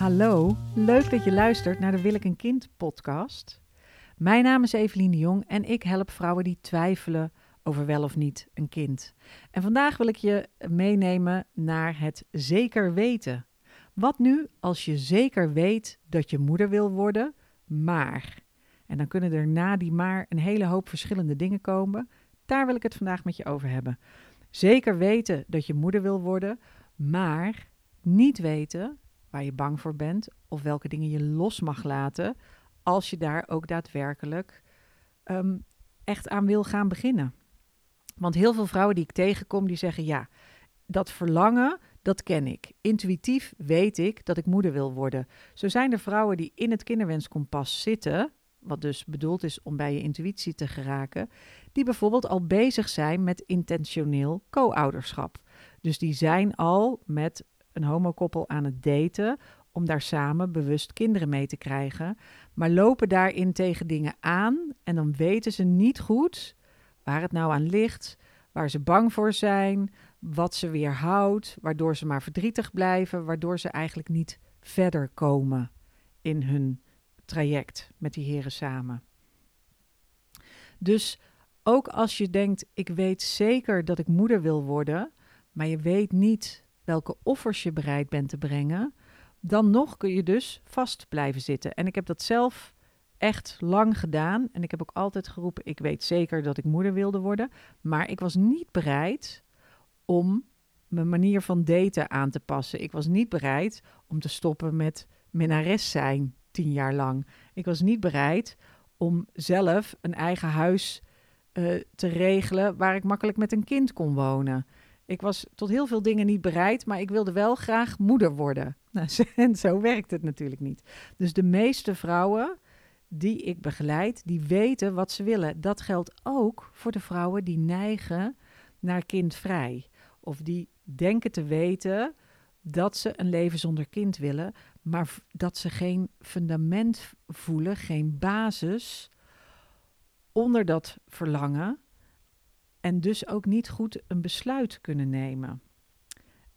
Hallo, leuk dat je luistert naar de Wil ik een kind podcast. Mijn naam is Evelien de Jong en ik help vrouwen die twijfelen over wel of niet een kind. En vandaag wil ik je meenemen naar het zeker weten. Wat nu als je zeker weet dat je moeder wil worden, maar. En dan kunnen er na die maar een hele hoop verschillende dingen komen. Daar wil ik het vandaag met je over hebben. Zeker weten dat je moeder wil worden, maar niet weten waar je bang voor bent of welke dingen je los mag laten als je daar ook daadwerkelijk ehm, echt aan wil gaan beginnen. Want heel veel vrouwen die ik tegenkom, die zeggen ja, dat verlangen, dat ken ik. Intuïtief weet ik dat ik moeder wil worden. Zo zijn er vrouwen die in het kinderwenskompas zitten, wat dus bedoeld is om bij je intuïtie te geraken, die bijvoorbeeld al bezig zijn met intentioneel co-ouderschap. Dus die zijn al met een homokoppel aan het daten om daar samen bewust kinderen mee te krijgen, maar lopen daarin tegen dingen aan en dan weten ze niet goed waar het nou aan ligt, waar ze bang voor zijn, wat ze weerhoudt, waardoor ze maar verdrietig blijven, waardoor ze eigenlijk niet verder komen in hun traject met die heren samen. Dus ook als je denkt, ik weet zeker dat ik moeder wil worden, maar je weet niet welke offers je bereid bent te brengen, dan nog kun je dus vast blijven zitten. En ik heb dat zelf echt lang gedaan. En ik heb ook altijd geroepen: ik weet zeker dat ik moeder wilde worden. Maar ik was niet bereid om mijn manier van daten aan te passen. Ik was niet bereid om te stoppen met minnares zijn tien jaar lang. Ik was niet bereid om zelf een eigen huis uh, te regelen waar ik makkelijk met een kind kon wonen. Ik was tot heel veel dingen niet bereid, maar ik wilde wel graag moeder worden. Nou, en zo werkt het natuurlijk niet. Dus de meeste vrouwen die ik begeleid, die weten wat ze willen. Dat geldt ook voor de vrouwen die neigen naar kindvrij. Of die denken te weten dat ze een leven zonder kind willen, maar dat ze geen fundament voelen, geen basis onder dat verlangen en dus ook niet goed een besluit kunnen nemen.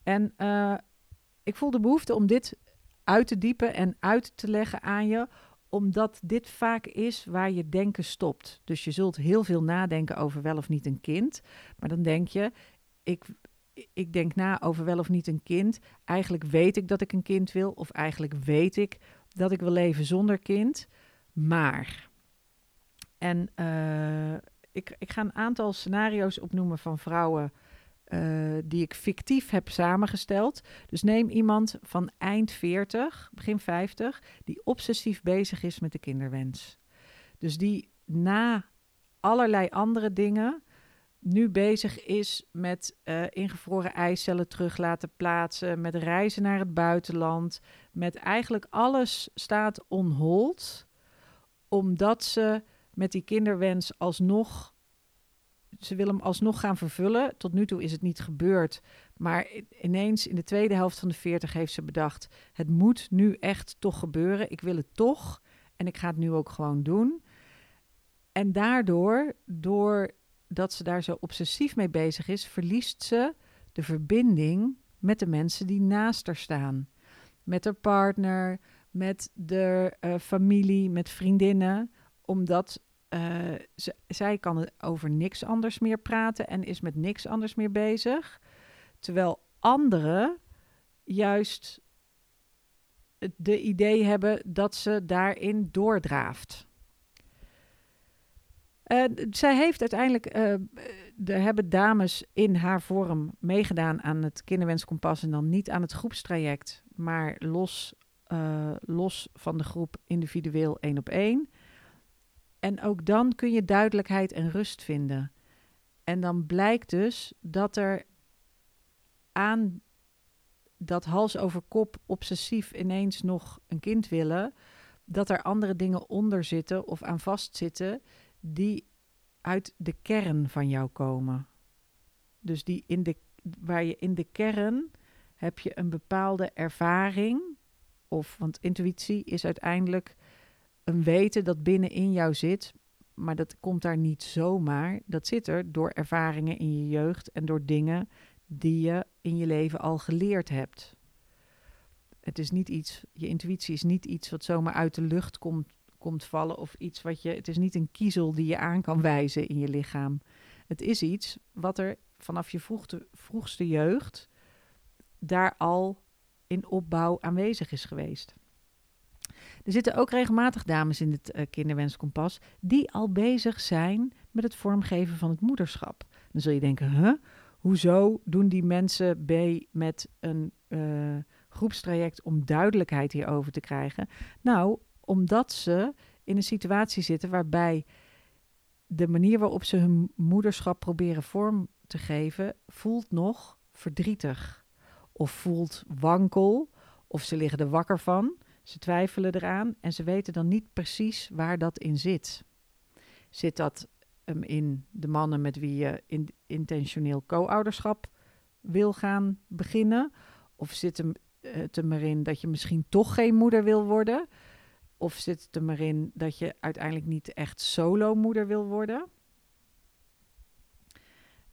En uh, ik voel de behoefte om dit uit te diepen en uit te leggen aan je, omdat dit vaak is waar je denken stopt. Dus je zult heel veel nadenken over wel of niet een kind, maar dan denk je, ik, ik denk na over wel of niet een kind. Eigenlijk weet ik dat ik een kind wil, of eigenlijk weet ik dat ik wil leven zonder kind, maar. En uh, ik, ik ga een aantal scenario's opnoemen van vrouwen uh, die ik fictief heb samengesteld. Dus neem iemand van eind 40, begin 50, die obsessief bezig is met de kinderwens. Dus die na allerlei andere dingen nu bezig is met uh, ingevroren eicellen terug laten plaatsen, met reizen naar het buitenland, met eigenlijk alles staat on hold, omdat ze met die kinderwens alsnog. Ze wil hem alsnog gaan vervullen. Tot nu toe is het niet gebeurd. Maar ineens in de tweede helft van de 40 heeft ze bedacht: het moet nu echt toch gebeuren. Ik wil het toch. En ik ga het nu ook gewoon doen. En daardoor, doordat ze daar zo obsessief mee bezig is, verliest ze de verbinding met de mensen die naast haar staan. Met haar partner, met de uh, familie, met vriendinnen omdat uh, zij kan over niks anders meer praten en is met niks anders meer bezig. Terwijl anderen juist de idee hebben dat ze daarin doordraaft. Uh, zij heeft uiteindelijk, uh, er hebben dames in haar vorm meegedaan aan het kinderwenskompas en dan niet aan het groepstraject, maar los, los van de groep individueel één op één. En ook dan kun je duidelijkheid en rust vinden. En dan blijkt dus dat er aan dat hals over kop obsessief ineens nog een kind willen, dat er andere dingen onder zitten of aan vastzitten die uit de kern van jou komen. Dus die in de, waar je in de kern heb je een bepaalde ervaring, of want intuïtie is uiteindelijk een weten dat binnenin jou zit, maar dat komt daar niet zomaar. Dat zit er door ervaringen in je jeugd en door dingen die je in je leven al geleerd hebt. Het is niet iets, je intuïtie is niet iets wat zomaar uit de lucht komt, komt vallen of iets wat je, het is niet een kiezel die je aan kan wijzen in je lichaam. Het is iets wat er vanaf je vroegste, vroegste jeugd daar al in opbouw aanwezig is geweest. Er zitten ook regelmatig dames in het uh, kinderwenskompas die al bezig zijn met het vormgeven van het moederschap. Dan zul je denken, huh? hoezo doen die mensen B met een uh, groepstraject om duidelijkheid hierover te krijgen? Nou, omdat ze in een situatie zitten waarbij de manier waarop ze hun moederschap proberen vorm te geven, voelt nog verdrietig. Of voelt wankel, of ze liggen er wakker van. Ze twijfelen eraan en ze weten dan niet precies waar dat in zit. Zit dat um, in de mannen met wie je in, intentioneel co-ouderschap wil gaan beginnen? Of zit hem, het er maar in dat je misschien toch geen moeder wil worden? Of zit het er maar in dat je uiteindelijk niet echt solo moeder wil worden?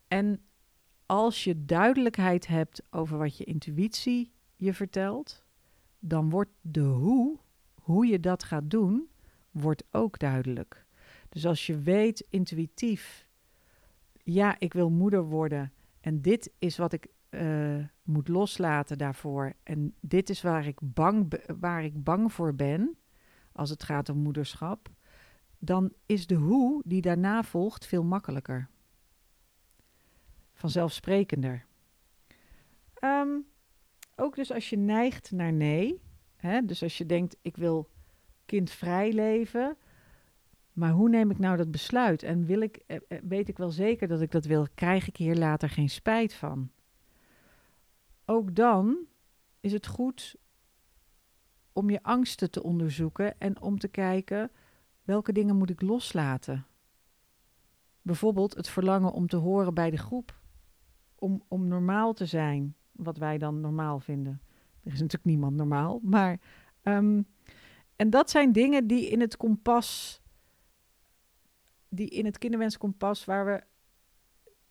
En als je duidelijkheid hebt over wat je intuïtie je vertelt, dan wordt de hoe, hoe je dat gaat doen, wordt ook duidelijk. Dus als je weet intuïtief, ja, ik wil moeder worden en dit is wat ik uh, moet loslaten daarvoor en dit is waar ik, bang, waar ik bang voor ben als het gaat om moederschap, dan is de hoe die daarna volgt veel makkelijker. Vanzelfsprekender. Um, ook dus als je neigt naar nee, hè, dus als je denkt ik wil kindvrij leven, maar hoe neem ik nou dat besluit? En wil ik, eh, eh, weet ik wel zeker dat ik dat wil? Krijg ik hier later geen spijt van? Ook dan is het goed om je angsten te onderzoeken en om te kijken welke dingen moet ik loslaten. Bijvoorbeeld het verlangen om te horen bij de groep, om, om normaal te zijn wat wij dan normaal vinden. Er is natuurlijk niemand normaal, maar. Um, en dat zijn dingen die in het kompas, die in het kinderwenskompas, waar we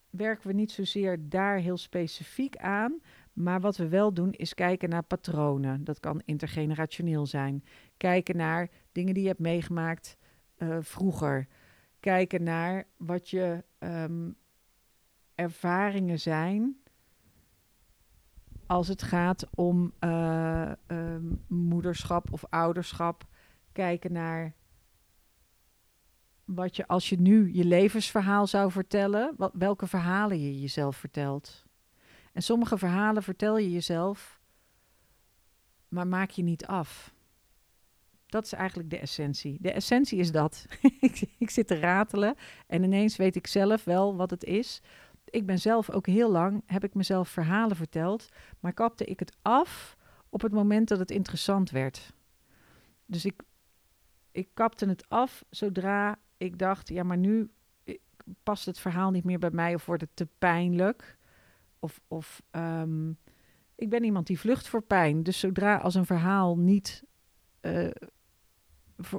werken we niet zozeer daar heel specifiek aan. Maar wat we wel doen is kijken naar patronen. Dat kan intergenerationeel zijn. Kijken naar dingen die je hebt meegemaakt uh, vroeger. Kijken naar wat je um, ervaringen zijn als het gaat om uh, moederschap of ouderschap, kijken naar wat je als je nu je levensverhaal zou vertellen, wat, welke verhalen je jezelf vertelt. En sommige verhalen vertel je jezelf, maar maak je niet af. Dat is eigenlijk de essentie. De essentie is dat. ik, ik zit te ratelen en ineens weet ik zelf wel wat het is ik ben zelf ook heel lang, heb ik mezelf verhalen verteld, maar kapte ik het af op het moment dat het interessant werd. Dus ik, ik kapte het af zodra ik dacht, ja, maar nu eh, past het verhaal niet meer bij mij of wordt het te pijnlijk. Of, of um, ik ben iemand die vlucht voor pijn. Dus zodra als een verhaal niet uh,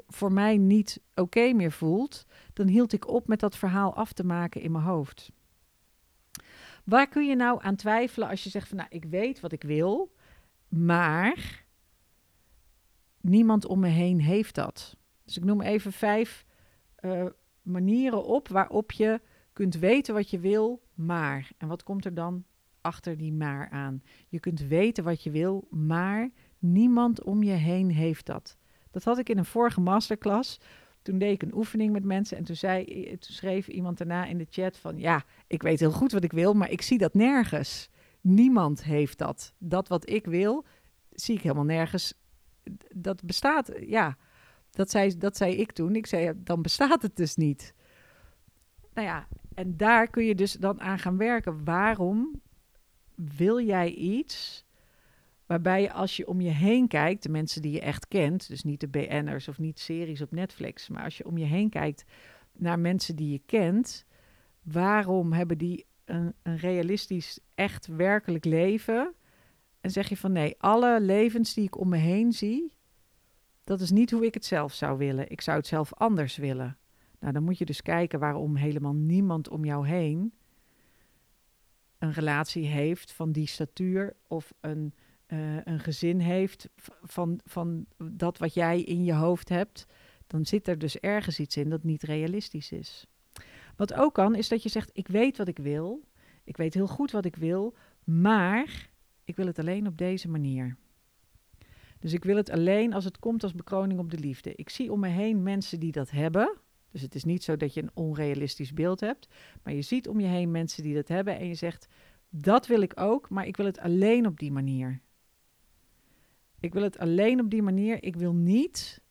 voor, mij niet oké meer voelt, dan hield ik op met dat verhaal af te maken in mijn hoofd. Waar kun je nou aan twijfelen als je zegt van nou, ik weet wat ik wil, maar niemand om me heen heeft dat. Dus ik noem even vijf uh, manieren op waarop je kunt weten wat je wil, maar. En wat komt er dan achter die maar aan? Je kunt weten wat je wil, maar niemand om je heen heeft dat. Dat had ik in een vorige masterclass toen deed ik een oefening met mensen en toen, zei, toen schreef iemand daarna in de chat van... ja, ik weet heel goed wat ik wil, maar ik zie dat nergens. Niemand heeft dat. Dat wat ik wil, zie ik helemaal nergens. Dat bestaat, ja. Dat zei, dat zei ik toen. Ik zei, dan bestaat het dus niet. Nou ja, en daar kun je dus dan aan gaan werken. Waarom wil jij iets Waarbij je als je om je heen kijkt, de mensen die je echt kent, dus niet de BN'ers of niet series op Netflix, maar als je om je heen kijkt naar mensen die je kent, waarom hebben die een, een realistisch, echt werkelijk leven? En zeg je van nee, alle levens die ik om me heen zie, dat is niet hoe ik het zelf zou willen. Ik zou het zelf anders willen. Nou, dan moet je dus kijken waarom helemaal niemand om jou heen een relatie heeft van die statuur of een eh, een gezin heeft van, van dat wat jij in je hoofd hebt, dan zit er dus ergens iets in dat niet realistisch is. Wat ook kan, is dat je zegt: Ik weet wat ik wil. Ik weet heel goed wat ik wil, maar ik wil het alleen op deze manier. Dus ik wil het alleen als het komt als bekroning op de liefde. Ik zie om me heen mensen die dat hebben. Dus het is niet zo dat je een onrealistisch beeld hebt. Maar je ziet om je heen mensen die dat hebben. En je zegt: Dat wil ik ook, maar ik wil het alleen op die manier. Ik wil het alleen op die manier. Ik wil niet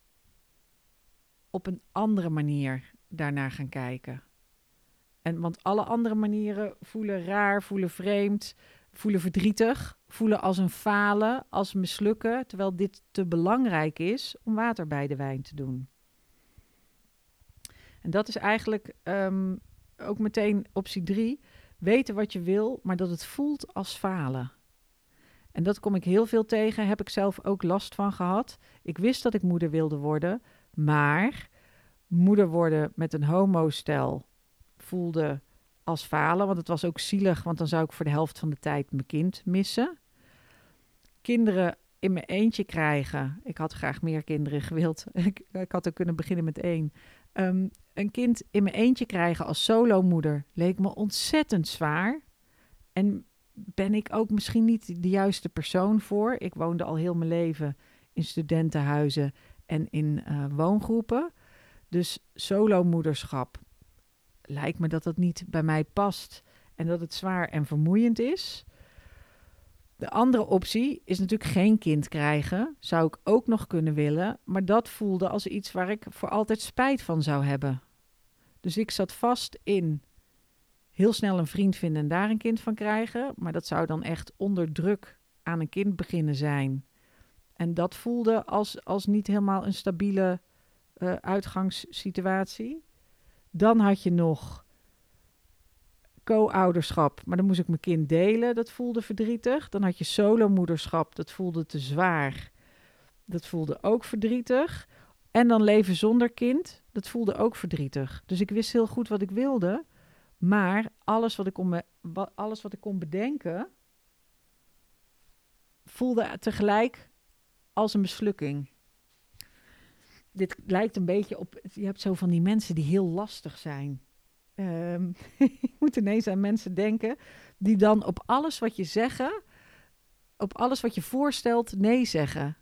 op een andere manier daarnaar gaan kijken. En, want alle andere manieren voelen raar, voelen vreemd, voelen verdrietig, voelen als een falen, als mislukken, terwijl dit te belangrijk is om water bij de wijn te doen. En dat is eigenlijk ehm, ook meteen optie drie. Weten wat je wil, maar dat het voelt als falen. En dat kom ik heel veel tegen, heb ik zelf ook last van gehad. Ik wist dat ik moeder wilde worden, maar moeder worden met een homostel voelde als falen. Want het was ook zielig, want dan zou ik voor de helft van de tijd mijn kind missen. Kinderen in mijn eentje krijgen. Ik had graag meer kinderen gewild. ik, had er kunnen beginnen met één. Ehm, een kind in mijn eentje krijgen als solomoeder leek me ontzettend zwaar. En ben ik ook misschien niet de juiste persoon voor. Ik woonde al heel mijn leven in studentenhuizen en in uh, woongroepen. Dus solomoederschap lijkt me dat dat niet bij mij past en dat het zwaar en vermoeiend is. De andere optie is natuurlijk geen kind krijgen. Zou ik ook nog kunnen willen, maar dat voelde als iets waar ik voor altijd spijt van zou hebben. Dus ik zat vast in heel snel een vriend vinden en daar een kind van krijgen, maar dat zou dan echt onder druk aan een kind beginnen zijn. En dat voelde als, als niet helemaal een stabiele uh, uitgangssituatie. Dan had je nog co-ouderschap, maar dan moest ik mijn kind delen. Dat voelde verdrietig. Dan had je solomoederschap, dat voelde te zwaar. Dat voelde ook verdrietig. En dan leven zonder kind, dat voelde ook verdrietig. Dus ik wist heel goed wat ik wilde. Maar alles wat ik kon, me, alles wat ik kon bedenken, voelde tegelijk als een mislukking dit lijkt een beetje op. Je hebt zo van die mensen die heel lastig zijn. Um, ik moet ineens aan mensen denken die dan op alles wat je zeggen, op alles wat je voorstelt, nee zeggen.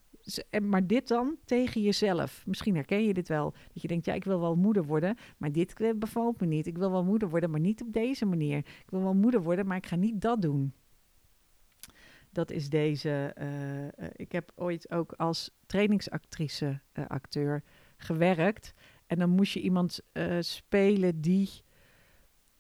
Maar dit dan tegen jezelf. Misschien herken je dit wel. Dat je denkt, ja, ik wil wel moeder worden, maar dit eh, bevalt me niet. Ik wil wel moeder worden, maar niet op deze manier. Ik wil wel moeder worden, maar ik ga niet dat doen. Dat is deze. Uh, ik heb ooit ook als trainingsactrice, acteur gewerkt. En dan moest je iemand spelen die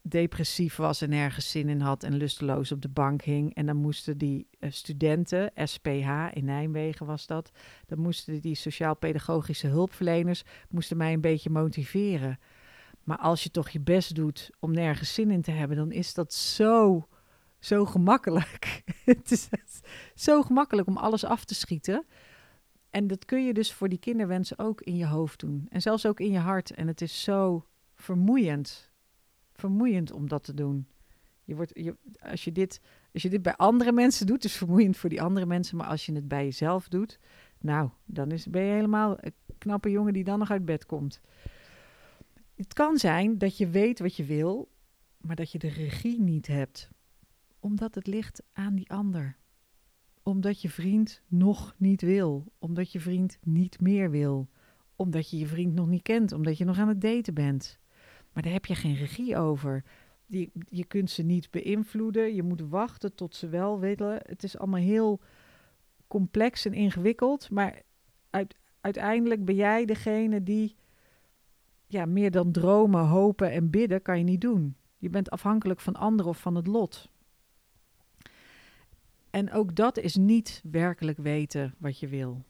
depressief was en nergens zin in had en lusteloos op de bank hing. En dan moesten die studenten, SPH in Nijmegen was dat, dan moesten die sociaal-pedagogische hulpverleners moesten mij een beetje motiveren. Maar als je toch je best doet om nergens zin in te hebben, dan is dat zo zo gemakkelijk. het is zo gemakkelijk om alles af te schieten. En dat kun je dus voor die kinderwensen ook in je hoofd doen. En zelfs ook in je hart. En het is zo vermoeiend. Vermoeiend om dat te doen. Je wordt, je, als, je dit, als je dit bij andere mensen doet, is vermoeiend voor die andere mensen. Maar als je het bij jezelf doet, nou, dan is, ben je helemaal een knappe jongen die dan nog uit bed komt. Het kan zijn dat je weet wat je wil, maar dat je de regie niet hebt omdat het ligt aan die ander. Omdat je vriend nog niet wil. Omdat je vriend niet meer wil. Omdat je je vriend nog niet kent. Omdat je nog aan het daten bent. Maar daar heb je geen regie over. Je, kunt ze niet beïnvloeden. Je moet wachten tot ze wel willen. Het is allemaal heel complex en ingewikkeld. Maar uiteindelijk ben jij degene die ja, meer dan dromen, hopen en bidden kan je niet doen. Je bent afhankelijk van anderen of van het lot. En ook dat is niet werkelijk weten wat je wil.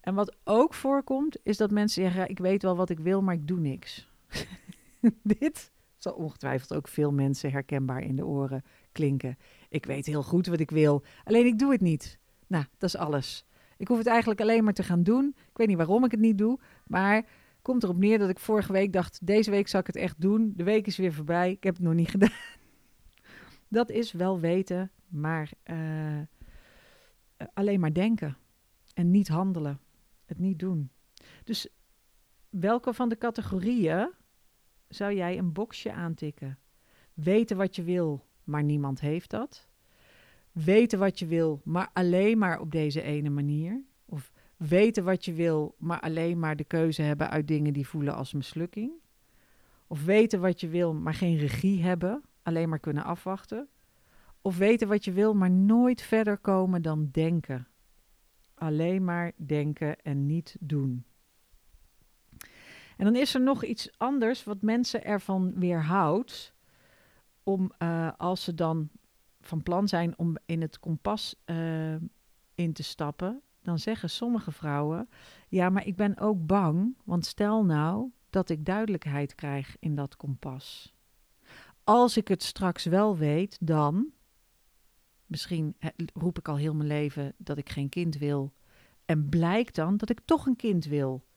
En wat ook voorkomt, is dat mensen zeggen: Ik weet wel wat ik wil, maar ik doe niks. Dit zal ongetwijfeld ook veel mensen herkenbaar in de oren klinken. Ik weet heel goed wat ik wil, alleen ik doe het niet. Nou, dat is alles. Ik hoef het eigenlijk alleen maar te gaan doen. Ik weet niet waarom ik het niet doe, maar komt erop neer dat ik vorige week dacht: deze week zal ik het echt doen. De week is weer voorbij. Ik heb het nog niet gedaan. Dat is wel weten, maar eh, alleen maar denken en niet handelen, het niet doen. Dus welke van de categorieën zou jij een boxje aantikken? Weten wat je wil, maar niemand heeft dat. Weten wat je wil, maar alleen maar op deze ene manier. Of weten wat je wil, maar alleen maar de keuze hebben uit dingen die voelen als mislukking. Of weten wat je wil, maar geen regie hebben, alleen maar kunnen afwachten. Of weten wat je wil, maar nooit verder komen dan denken. Alleen maar denken en niet doen. En dan is er nog iets anders wat mensen ervan weerhoudt om uh, als ze dan van plan zijn om in het kompas uh, in te stappen, dan zeggen sommige vrouwen: Ja, maar ik ben ook bang, want stel nou dat ik duidelijkheid krijg in dat kompas. Als ik het straks wel weet, dan. Misschien roep ik al heel mijn leven dat ik geen kind wil. En blijkt dan dat ik toch een kind wil.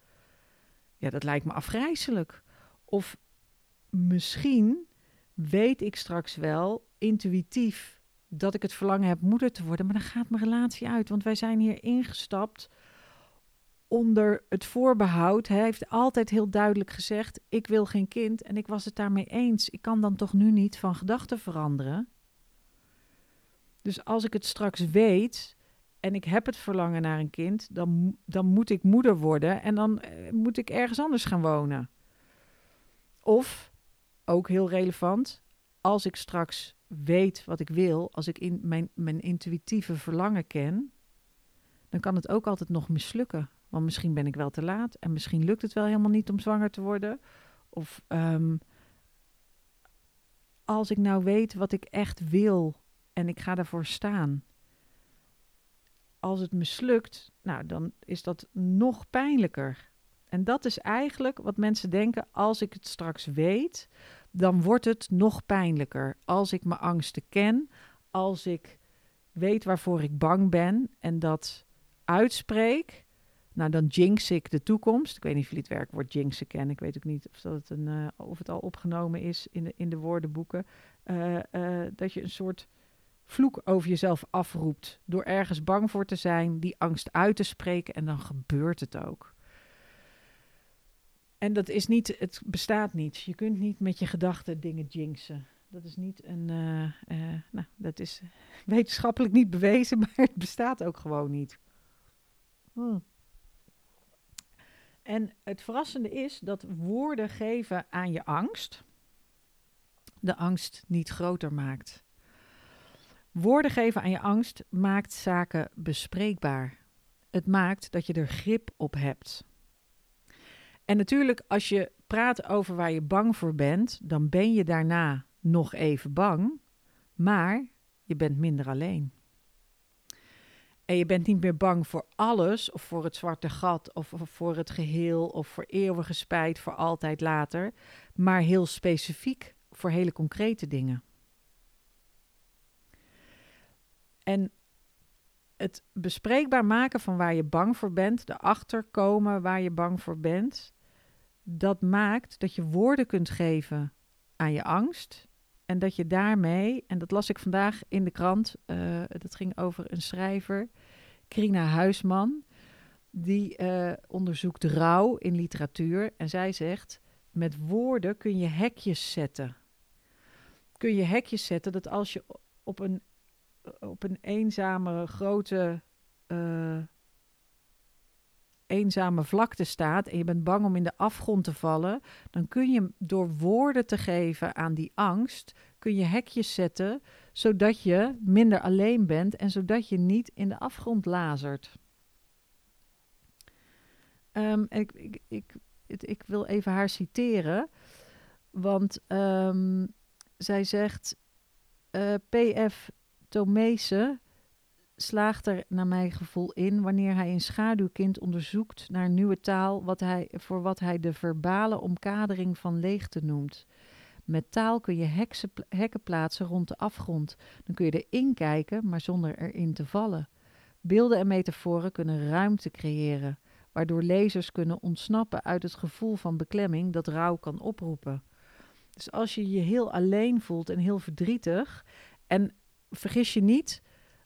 Ja, dat lijkt me afgrijzelijk. Of misschien weet ik straks wel intuïtief dat ik het verlangen heb moeder te worden, maar dan gaat mijn relatie uit. Want wij zijn hier ingestapt onder het voorbehoud. Hij heeft altijd heel duidelijk gezegd: Ik wil geen kind. En ik was het daarmee eens. Ik kan dan toch nu niet van gedachten veranderen. Dus als ik het straks weet en ik heb het verlangen naar een kind, dan, dan moet ik moeder worden en dan eh, moet ik ergens anders gaan wonen. Of, ook heel relevant, als ik straks weet wat ik wil, als ik in mijn, mijn intuïtieve verlangen ken, dan kan het ook altijd nog mislukken. Want misschien ben ik wel te laat en misschien lukt het wel helemaal niet om zwanger te worden. Of um, als ik nou weet wat ik echt wil en ik ga daarvoor staan. Als het mislukt, nou dan is dat nog pijnlijker. En dat is eigenlijk wat mensen denken: als ik het straks weet, dan wordt het nog pijnlijker. Als ik mijn angsten ken, als ik weet waarvoor ik bang ben en dat uitspreek, nou dan jinx ik de toekomst. Ik weet niet of jullie het werkwoord jinxen kennen. Ik weet ook niet of, dat het, een, uh, of het al opgenomen is in de, in de woordenboeken. Uh, uh, dat je een soort vloek over jezelf afroept door ergens bang voor te zijn, die angst uit te spreken en dan gebeurt het ook. En dat is niet, het bestaat niet. Je kunt niet met je gedachten dingen jinxen. Dat is niet een, uh, uh, nou, dat is wetenschappelijk niet bewezen, maar het bestaat ook gewoon niet. Hmm. En het verrassende is dat woorden geven aan je angst, de angst niet groter maakt. Woorden geven aan je angst maakt zaken bespreekbaar. Het maakt dat je er grip op hebt. En natuurlijk, als je praat over waar je bang voor bent, dan ben je daarna nog even bang, maar je bent minder alleen. En je bent niet meer bang voor alles, of voor het zwarte gat, of, voor het geheel, of voor eeuwige spijt, voor altijd later, maar heel specifiek voor hele concrete dingen. En het bespreekbaar maken van waar je bang voor bent, erachter komen waar je bang voor bent, dat maakt dat je woorden kunt geven aan je angst. En dat je daarmee, en dat las ik vandaag in de krant, uh, dat ging over een schrijver, Krina Huisman, die uh, onderzoekt rouw in literatuur. En zij zegt, met woorden kun je hekjes zetten. Kun je hekjes zetten dat als je op een, op een eenzame grote uh, eenzame vlakte staat en je bent bang om in de afgrond te vallen, dan kun je door woorden te geven aan die angst, kun je hekjes zetten, zodat je minder alleen bent en zodat je niet in de afgrond lazert. Um, ik, ik, ik, ik, wil even haar citeren, want um, zij zegt, eh, P.F. Tomeese slaagt er naar mijn gevoel in wanneer hij een schaduwkind onderzoekt naar nieuwe taal wat hij, voor wat hij de verbale omkadering van leegte noemt. Met taal kun je hekken plaatsen rond de afgrond. Dan kun je erin kijken, maar zonder erin te vallen. Beelden en metaforen kunnen ruimte creëren, waardoor lezers kunnen ontsnappen uit het gevoel van beklemming dat rouw kan oproepen. Dus als je je heel alleen voelt en heel verdrietig, en vergis je niet,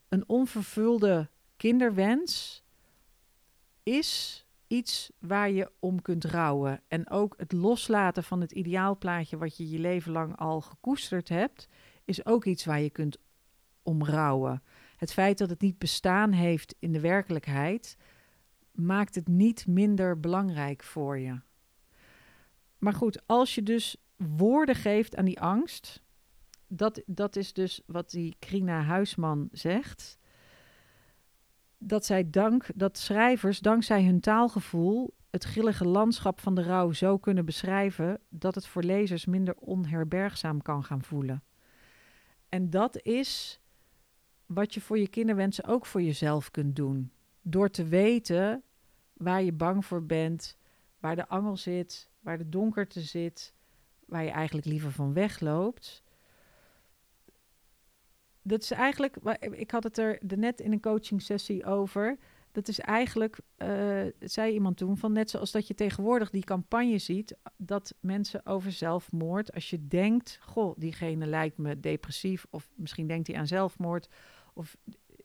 een onvervulde kinderwens is iets waar je om kunt rouwen. En ook het loslaten van het ideaalplaatje wat je je leven lang al gekoesterd hebt, is ook iets waar je kunt om rouwen. Het feit dat het niet bestaan heeft in de werkelijkheid, maakt het niet minder belangrijk voor je. Maar goed, als je dus woorden geeft aan die angst, dat, dat is dus wat die Krina Huisman zegt. Dat zij dank, dat schrijvers dankzij hun taalgevoel het grillige landschap van de rouw zo kunnen beschrijven dat het voor lezers minder onherbergzaam kan gaan voelen. En dat is wat je voor je kinderwensen ook voor jezelf kunt doen. Door te weten waar je bang voor bent, waar de angel zit, waar de donkerte zit, waar je eigenlijk liever van wegloopt. Dat is eigenlijk, ik had het er net in een coaching sessie over. Dat is eigenlijk, uh, zei iemand toen, van net zoals dat je tegenwoordig die campagne ziet, dat mensen over zelfmoord, als je denkt, goh, diegene lijkt me depressief, of misschien denkt hij aan zelfmoord, of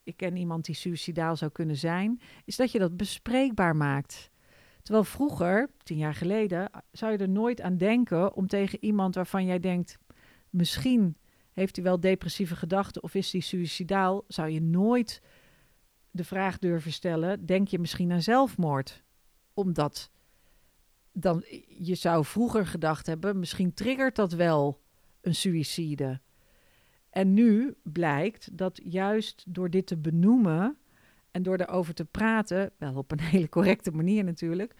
ik ken iemand die suicidaal zou kunnen zijn, is dat je dat bespreekbaar maakt. Terwijl vroeger, tien jaar geleden, zou je er nooit aan denken om tegen iemand waarvan jij denkt, misschien heeft hij wel depressieve gedachten of is hij suicidaal, zou je nooit de vraag durven stellen: denk je misschien aan zelfmoord? Omdat dan je zou vroeger gedacht hebben, misschien triggert dat wel een suïcide. En nu blijkt dat juist door dit te benoemen en door erover te praten, wel op een hele correcte manier natuurlijk,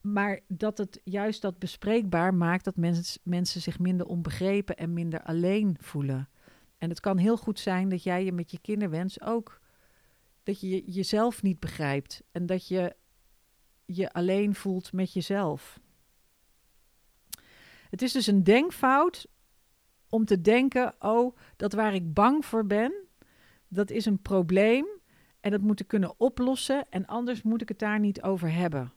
maar dat het juist dat bespreekbaar maakt dat mens, mensen zich minder onbegrepen en minder alleen voelen. En het kan heel goed zijn dat jij je met je kinderwens ook, dat je jezelf niet begrijpt en dat je je alleen voelt met jezelf. Het is dus een denkfout om te denken, oh, dat waar ik bang voor ben, dat is een probleem en dat moet ik kunnen oplossen en anders moet ik het daar niet over hebben.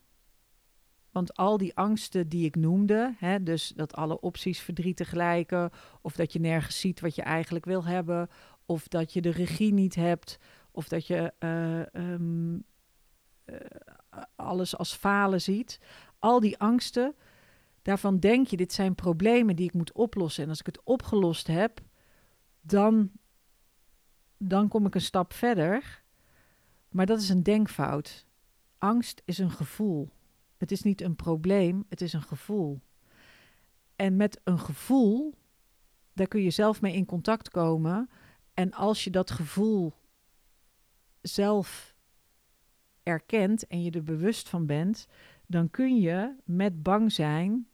Want al die angsten die ik noemde, hè, dus dat alle opties verdrietig lijken, of dat je nergens ziet wat je eigenlijk wil hebben, of dat je de regie niet hebt, of dat je uh, um, uh, alles als falen ziet. Al die angsten, daarvan denk je, dit zijn problemen die ik moet oplossen. En als ik het opgelost heb, dan, dan kom ik een stap verder. Maar dat is een denkfout. Angst is een gevoel. Het is niet een probleem, het is een gevoel. En met een gevoel, daar kun je zelf mee in contact komen. En als je dat gevoel zelf erkent en je er bewust van bent, dan kun je met bang zijn,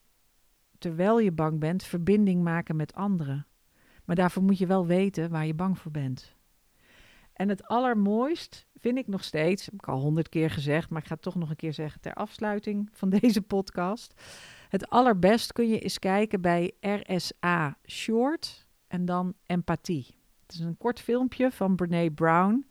terwijl je bang bent, verbinding maken met anderen. Maar daarvoor moet je wel weten waar je bang voor bent. En het allermooist vind ik nog steeds, heb ik al honderd keer gezegd, maar ik ga het toch nog een keer zeggen ter afsluiting van deze podcast. Het allerbest kun je eens kijken bij RSA Short en dan empathie. Het is een kort filmpje van Brene Brown.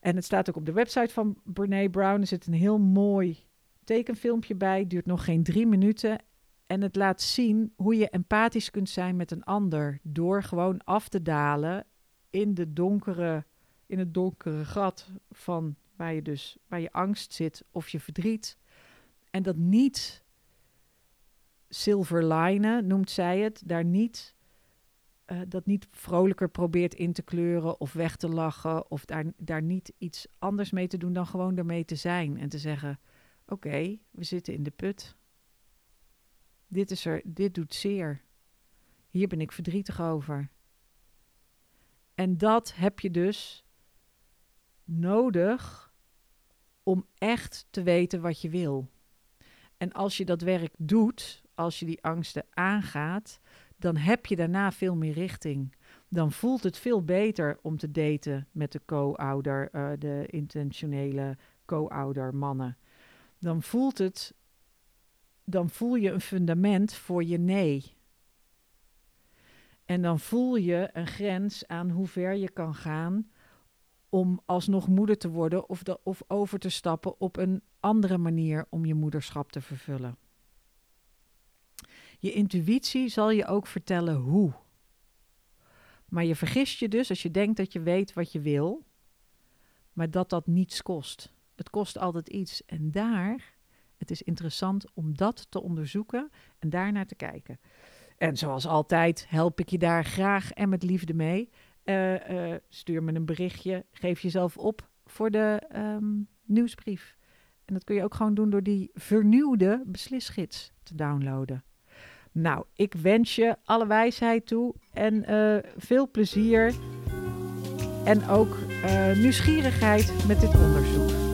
En het staat ook op de website van Brene Brown. Er zit een heel mooi tekenfilmpje bij, duurt nog geen drie minuten. En het laat zien hoe je empathisch kunt zijn met een ander door gewoon af te dalen in, de donkere, in het donkere gat van waar je dus waar je angst zit of je verdriet. En dat niet silverlinen noemt zij het, daar niet uh, dat niet vrolijker probeert in te kleuren of weg te lachen of daar, daar niet iets anders mee te doen dan gewoon ermee te zijn en te zeggen: Oké, we zitten in de put. Dit, is er, dit doet zeer. Hier ben ik verdrietig over. En dat heb je dus nodig om echt te weten wat je wil. En als je dat werk doet, als je die angsten aangaat, dan heb je daarna veel meer richting. Dan voelt het veel beter om te daten met de co-ouder, uh, de intentionele co-ouder mannen. Dan voelt het, dan voel je een fundament voor je nee. En dan voel je een grens aan hoe ver je kan gaan om alsnog moeder te worden of, de, of over te stappen op een andere manier om je moederschap te vervullen. Je intuïtie zal je ook vertellen hoe. Maar je vergist je dus als je denkt dat je weet wat je wil. maar dat dat niets kost. Het kost altijd iets. En daar, het is interessant om dat te onderzoeken en daar naar te kijken. En zoals altijd help ik je daar graag en met liefde mee. Uh, uh, stuur me een berichtje, geef jezelf op voor de um, nieuwsbrief. En dat kun je ook gewoon doen door die vernieuwde beslisgids te downloaden. Nou, ik wens je alle wijsheid toe en uh, veel plezier. En ook nieuwsgierigheid met dit onderzoek.